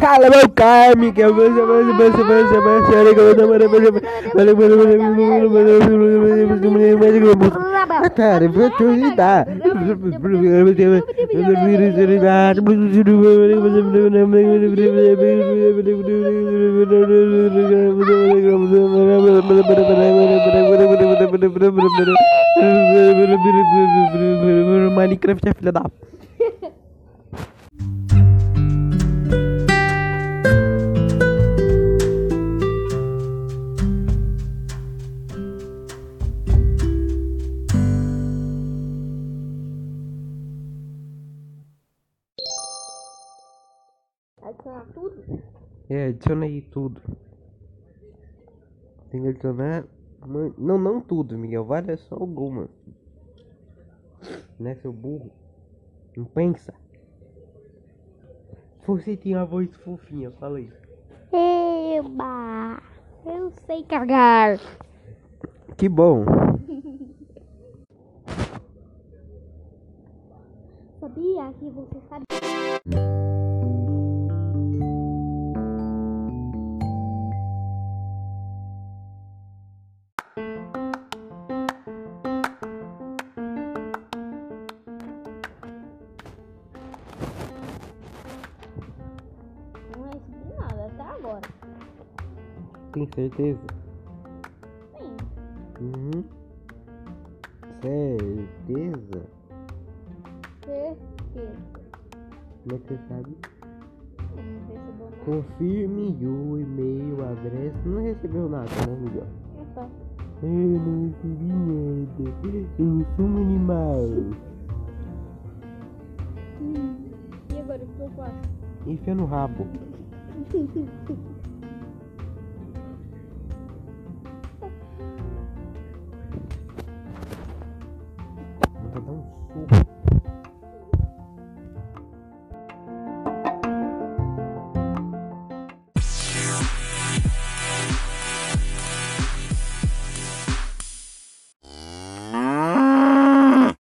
Cala meu. Minecraft Adicionar tudo? É, adiciona aí tudo. Tem que adicionar. Não, não tudo, Miguel. Vale só algumas. Né, seu burro? Não pensa. Você tem uma voz fofinha, fala aí. Eba! Eu sei cagar. Que bom. Sabia que você sabe. Agora. Tem certeza? Sim. Uhum. Certeza? Certeza. Como é que você sabe? Confirme o e-mail, a adressa. Não recebeu nada, né, Miguel? Então, Eu não recebi nada. Eu sou um animal. E agora o que eu faço? Enfia no rabo. 哼哼哼